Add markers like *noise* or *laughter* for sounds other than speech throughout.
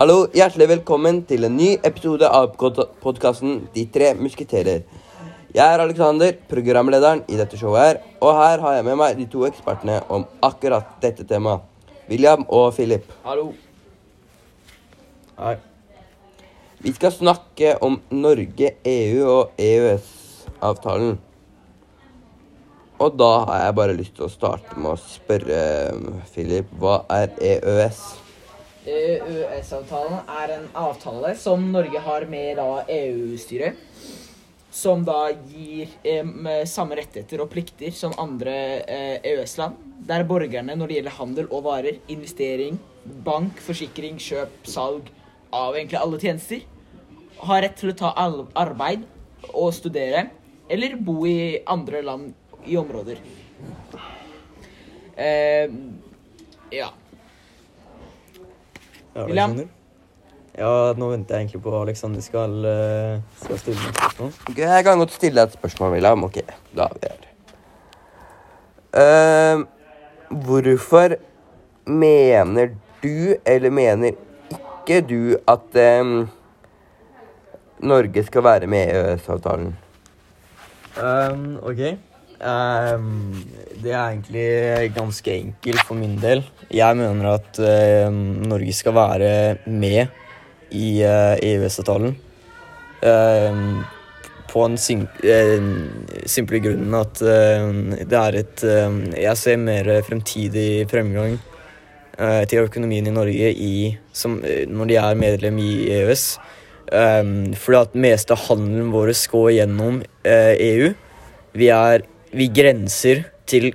Hallo, hjertelig velkommen til en ny episode av podkasten De tre musketerer. Jeg er Alexander, programlederen i dette showet her, og her har jeg med meg de to ekspertene om akkurat dette temaet. William og Philip. Hallo. Hei. Vi skal snakke om Norge, EU og EØS-avtalen. Og da har jeg bare lyst til å starte med å spørre Philip, hva er EØS? EØS-avtalen er en avtale som Norge har med EU-styret. Som da gir eh, samme rettigheter og plikter som andre eh, EØS-land. Der borgerne når det gjelder handel og varer, investering, bank, forsikring, kjøp, salg av egentlig alle tjenester, har rett til å ta arbeid og studere eller bo i andre land i områder. Eh, ja. Ja, William? Ja, nå venter jeg egentlig på Alexander skal, eh, skal stille meg spørsmål. Okay, Jeg kan godt stille deg et spørsmål, William. Ok, da er vi her. Uh, hvorfor mener du, eller mener ikke du, at um, Norge skal være med i EØS-avtalen? Um, ok. Um, det er egentlig ganske enkelt for min del. Jeg mener at um, Norge skal være med i uh, EØS-avtalen. Um, på den sim uh, simple grunnen at uh, det er et Jeg ser mer fremtidig fremgang til økonomien i Norge i, som, når de er medlem i EØS. Um, fordi at meste av handelen vår går gjennom EU. Vi er vi grenser til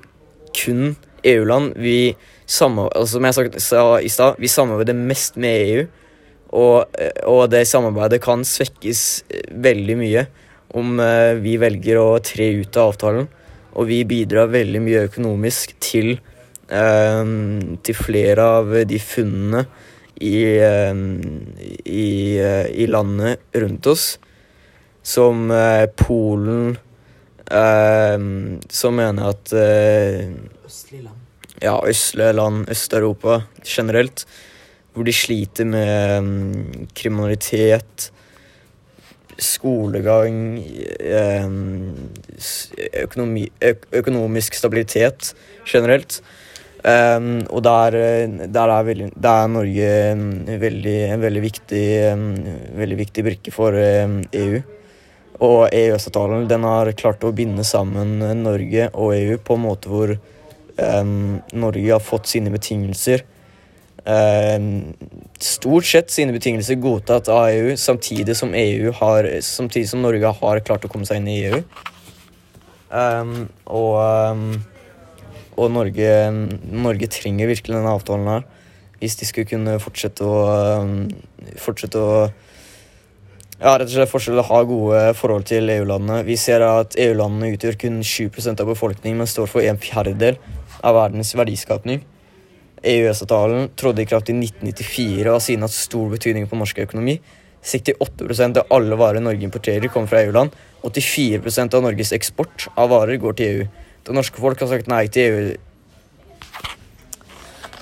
kun EU-land. Vi samarbeider, som jeg sa i stad, vi samarbeider mest med EU. Og, og, det samarbeidet kan svekkes veldig mye om uh, vi velger å tre ut av avtalen. Og vi bidrar veldig mye økonomisk til, um, til flere av de funnene i, um, i, i landet rundt oss. Som Polen Uh, så mener jeg at uh, Østlige land. Ja, østlige land, Øst-Europa generelt. Hvor de sliter med um, kriminalitet, skolegang um, økonomi, øk Økonomisk stabilitet generelt. Um, og der, der, er veldig, der, er Norge veldig, en veldig viktig, veldig viktig brikke for EU. Og EØS-avtalen den har klart å binde sammen Norge og EU på en måte hvor um, Norge har fått sine betingelser um, Stort sett sine betingelser godtatt av EU, samtidig som, EU har, samtidig som Norge har klart å komme seg inn i EU. Um, og, og Norge, Norge, trenger virkelig denne avtalen her hvis de skulle kunne fortsette å, fortsette å ja, rett og slett forskjell å ha gode forhold til EU-landene. Vi ser at EU-landene utgjør kun 7% av befolkningen, men står for en fjerdedel av verdens verdiskapning. EØS-avtalen trådte i kraft i 1994 og har siden hatt stor betydning på norsk økonomi. 68% av alle varer Norge importerer, kommer fra EU-land. 84% av Norges eksport av varer går til EU. Det norske folk har sagt nei til EU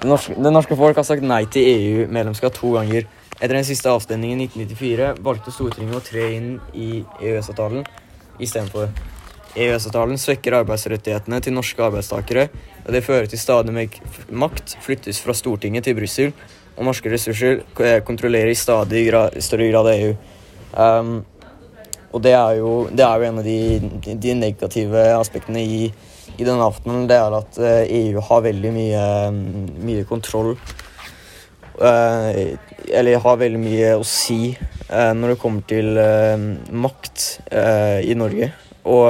Det norske, det norske folk har sagt nei til EU-medlemskap to ganger. Etter den siste avstemningen i 1994 valgte Stortinget å tre inn i EØS-avtalen istedenfor. EØS-avtalen svekker arbeidsrettighetene til norske arbeidstakere, og det fører til stadig mer makt flyttes fra Stortinget til Brussel, og norske ressurser kontrollerer i stadig grad, større grad EU. Um, og det er, jo, det er, jo, en av de, de negative aspektene i, i denne aftenen. Det er at EU eh, e har veldig mye, mye kontroll eller har veldig mye å si uh, når det kommer til uh, makt i Norge. Og,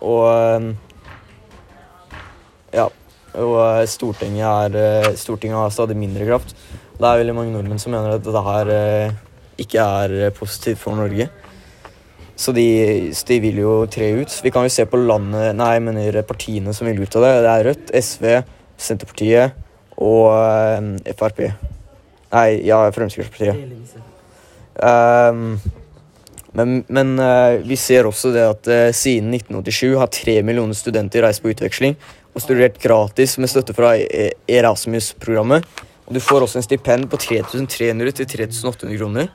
og Ja. Og Stortinget, er, Stortinget har stadig mindre kraft. Det er veldig mange nordmenn som mener at dette her ikke er positivt for Norge. Så de, de, vil jo tre ut. Vi kan jo se på landet, nei, jeg mener partiene som vil ut av det. Det er Rødt, SV, Senterpartiet og um, Frp. Nei, ja, Fremskrittspartiet. Um, men, men uh, vi ser også det at uh, siden 1987 har tre millioner studenter reist på utveksling og studert gratis med støtte fra e- Erasmus-programmet. Og du får også en stipend på 3300 til 3800 kroner.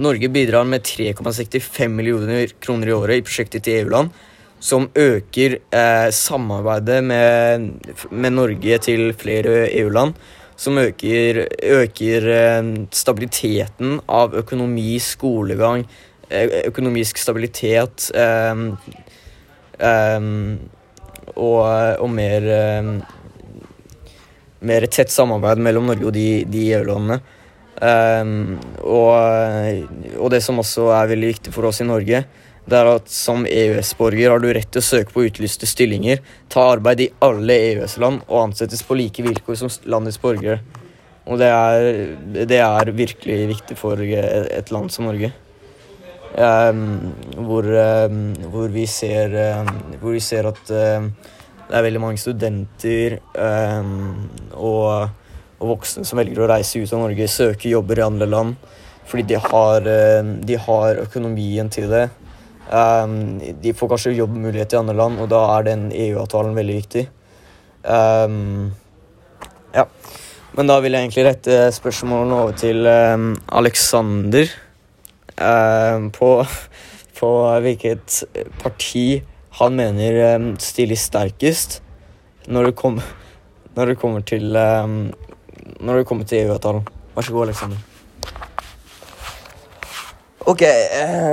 Norge bidrar med 3,65 millioner kroner i året i prosjektet til EU-land, som øker eh, samarbeidet med, med Norge til flere EU-land. Som øker, øker eh, stabiliteten av økonomi, skolegang, eh, økonomisk stabilitet eh, eh, og, og mer mer tett samarbeid mellom Norge og de, de EU-landene. Og, og det som også er veldig viktig for oss i Norge, det er at som EØS-borger har du rett til å søke på utlyste stillinger, ta arbeid i alle EØS-land og ansettes på like vilkår som landets borgere. Og det er, det er virkelig viktig for et land som Norge. Um, hvor, um, hvor, vi ser, um, hvor vi ser at det er veldig mange studenter og, og, voksne som velger å reise ut av Norge, søke jobber i andre land fordi de har, de har økonomien til det. Um, de får kanskje jobbmulighet i andre land, og da er den EU-avtalen veldig viktig. Um, ja. Men da vil jeg egentlig rette spørsmålene over til um, Alexander. på, på hvilket parti han mener stiller sterkest når det, kom, når det kommer til Når det kommer til EU-avtalen. Vær så god, Alexander. Ok,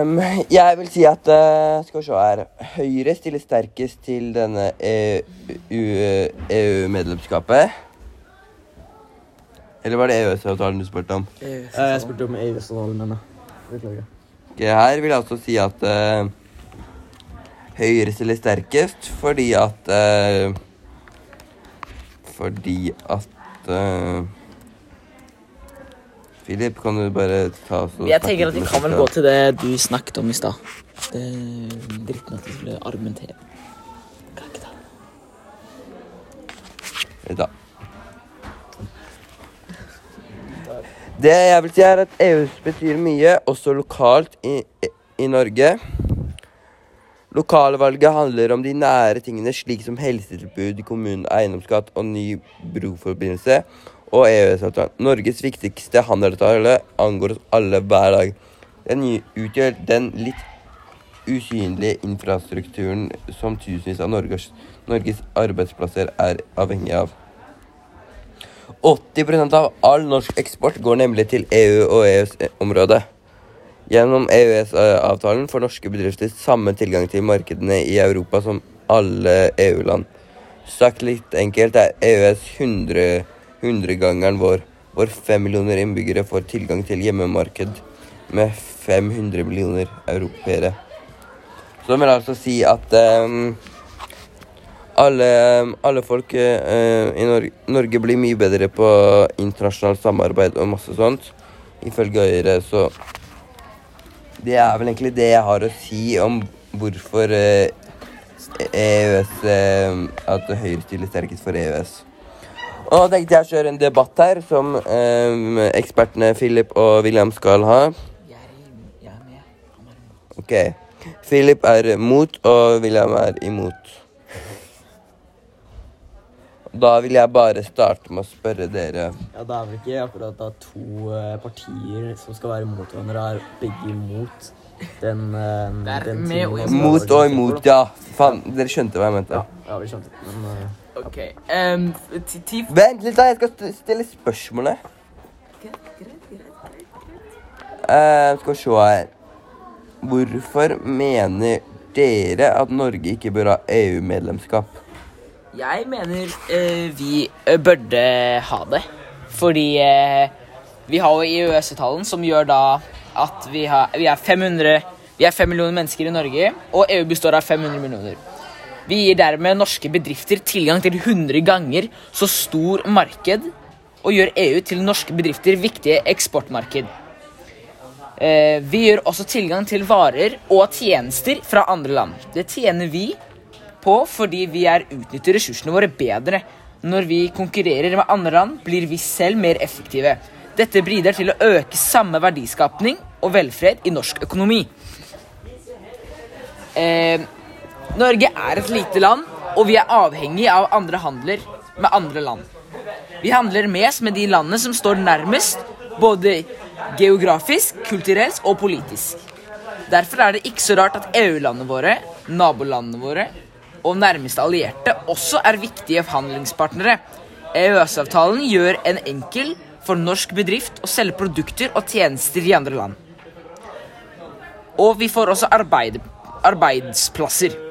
um, jeg vil si at uh, Skal vi se her Høyre stiller sterkest til denne E EU-medlemskapet. Eller var det EØS-avtalen du spurte om? EØS jeg spurte om EØS-avtalen, men beklager. Okay, her vil jeg også si at uh, Høyre stiller sterkest fordi at uh, Fordi at Philip, kan du bare ta Jeg tenker at vi kan vel gå til det du snakket om i stad. Det Dritten at du skulle argumentere. Kan ikke ta det. Da. Det jeg vil si, er at EU betyr mye, også lokalt i, i Norge. Lokalvalget handler om de nære tingene, slik som helsetilbud, kommunen, eiendomsskatt og ny broforbindelse og EØS-avtalen. Norges viktigste handelsavtale angår oss alle hver dag. Den utgjør den litt usynlige infrastrukturen som tusenvis av Norges, Norges arbeidsplasser er avhengig av. 80% av all norsk eksport går nemlig til EU- og EØS-området. Gjennom EØS-avtalen får norske bedrifter samme tilgang til markedene i Europa som alle EU-land. Sagt litt enkelt er EØS 100 hundregangeren vår, hvor fem millioner innbyggere får tilgang til hjemmemarked med 500 millioner europeere. Så det vil altså si at um, alle, alle, folk uh, i Norge, Norge, blir mye bedre på internasjonalt samarbeid og masse sånt. Ifølge Høyre, så Det er vel egentlig det jeg har å si om hvorfor uh, EØS uh, At Høyre stiller sterkest for EØS. Og da tenkte jeg å kjøre en debatt her som um, ekspertene Philip og William skal ha. OK. Philip er mot, og William er imot. Da vil jeg bare starte med å spørre dere Ja, Det er vel ikke akkurat da to uh, partier som skal være imot hverandre, er begge imot den, uh, den Mot og imot, ja. Faen, dere skjønte hva jeg mente. Ja, ja vi skjønte. Men uh, OK. Um, Vent litt, da. Jeg skal stille spørsmålet. Greit, greit, greit. Uh, skal vi se her Hvorfor mener dere at Norge ikke bør ha EU-medlemskap? Jeg mener uh, vi burde ha det. Fordi uh, vi har jo EØS-avtalen, som gjør da at vi, har, vi, er 500, vi er 5 millioner mennesker i Norge, og EU består av 500 millioner. Vi gir dermed norske bedrifter tilgang til 100 ganger så stor marked og gjør EU til norske bedrifter viktige eksportmarked. Eh, vi gjør også tilgang til varer og tjenester fra andre land. Det tjener vi på fordi vi er utnytter ressursene våre bedre. Når vi konkurrerer med andre land, blir vi selv mer effektive. Dette bidrar til å øke samme verdiskapning og velfred i norsk økonomi. Eh, Norge er et lite land, og vi er avhengig av andre handler med andre land. Vi handler mest med de landene som står nærmest, både geografisk, kulturelt og politisk. Derfor er det ikke så rart at EU-landene våre, nabolandene våre og nærmeste allierte også er viktige handlingspartnere. EØS-avtalen gjør en enkel for norsk bedrift å selge produkter og tjenester i andre land. Og vi får også arbeid, arbeidsplasser.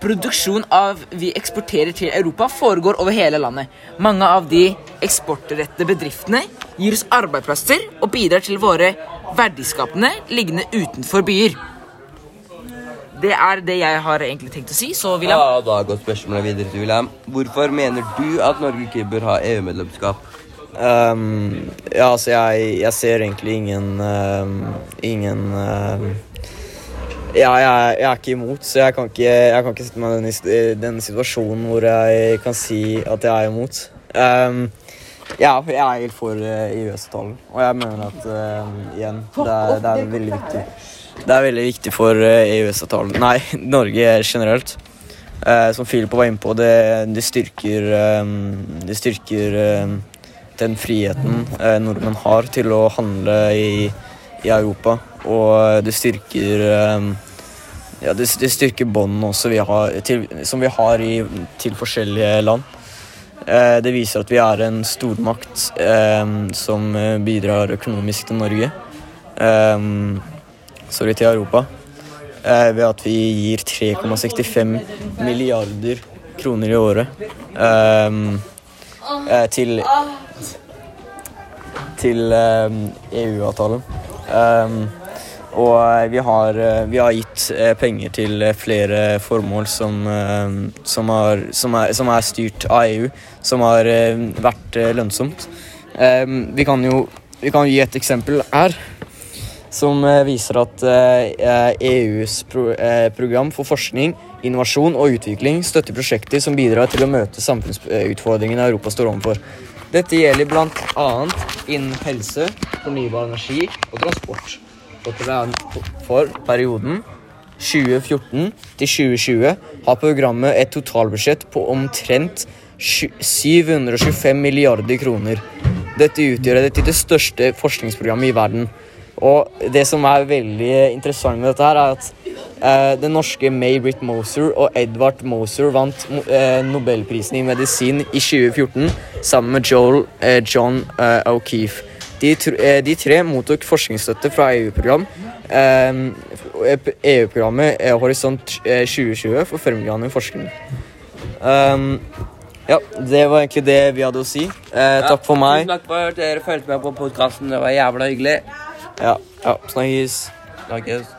Produksjon av vi eksporterer til Europa foregår over hele landet. Mange av de eksportrettede bedriftene gir oss arbeidsplasser og bidrar til våre verdiskapende liggende utenfor byer. Det er det jeg har egentlig tenkt å si, så William. Ja, da går spørsmålet videre til William. Hvorfor mener du at Norge ikke bør ha EU-medlemskap? Um, ja, altså, jeg, jeg ser egentlig ingen um, Ingen um, ja, jeg, jeg er ikke imot, så jeg kan ikke, jeg kan ikke sette meg i den, den situasjonen hvor jeg kan si at jeg er imot. Um, ja, jeg er helt for uh, EØS-avtalen, og jeg mener at um, igjen, det er, det er veldig viktig. Det er veldig viktig for uh, EØS-avtalen Nei, *laughs* Norge generelt. Uh, som Philip var inne på, det, det styrker um, Det styrker um, den friheten uh, nordmenn har til å handle i, i Europa. Og det styrker um, ja, det, det styrker båndene også vi har, til, som vi har i, til forskjellige land. Eh, det viser at vi er en stormakt eh, som bidrar økonomisk til Norge. Eh, sorry, til Europa. Eh, ved at vi gir 3,65 milliarder kroner i året eh, eh, til til EU-avtalen. Og eh, vi har, eh, vi har gitt eh, penger til flere formål som, som, har, som, er, som, er, styrt av EU, som har vært lønnsomt. Vi kan jo vi kan gi et eksempel her, som viser at EUs program for forskning, innovasjon og utvikling støtter prosjekter som bidrar til å møte samfunnsutfordringene Europa står overfor. Dette gjelder bl.a. innen helse, fornybar energi og transport for perioden 2014 til 2020 har programmet et totalbudsjett på omtrent 725 milliarder kroner. Dette utgjør det til det største forskningsprogrammet i verden. Og det som er veldig interessant med dette, her er at eh, den norske May-Britt Moser og Edvard Moser vant eh, nobelprisen i medisin i 2014 sammen med Joel, eh, John eh, O'Keefe. De, eh, de, tre mottok forskningsstøtte fra EU-program. EU-programmet er Horisont 2020 for fremragende forskning. Um, ja, det var egentlig det vi hadde å si. Eh, takk for meg. Takk for at dere fulgte med på podkasten. Det var jævla hyggelig. Ja, ja snakkes. Snakkes.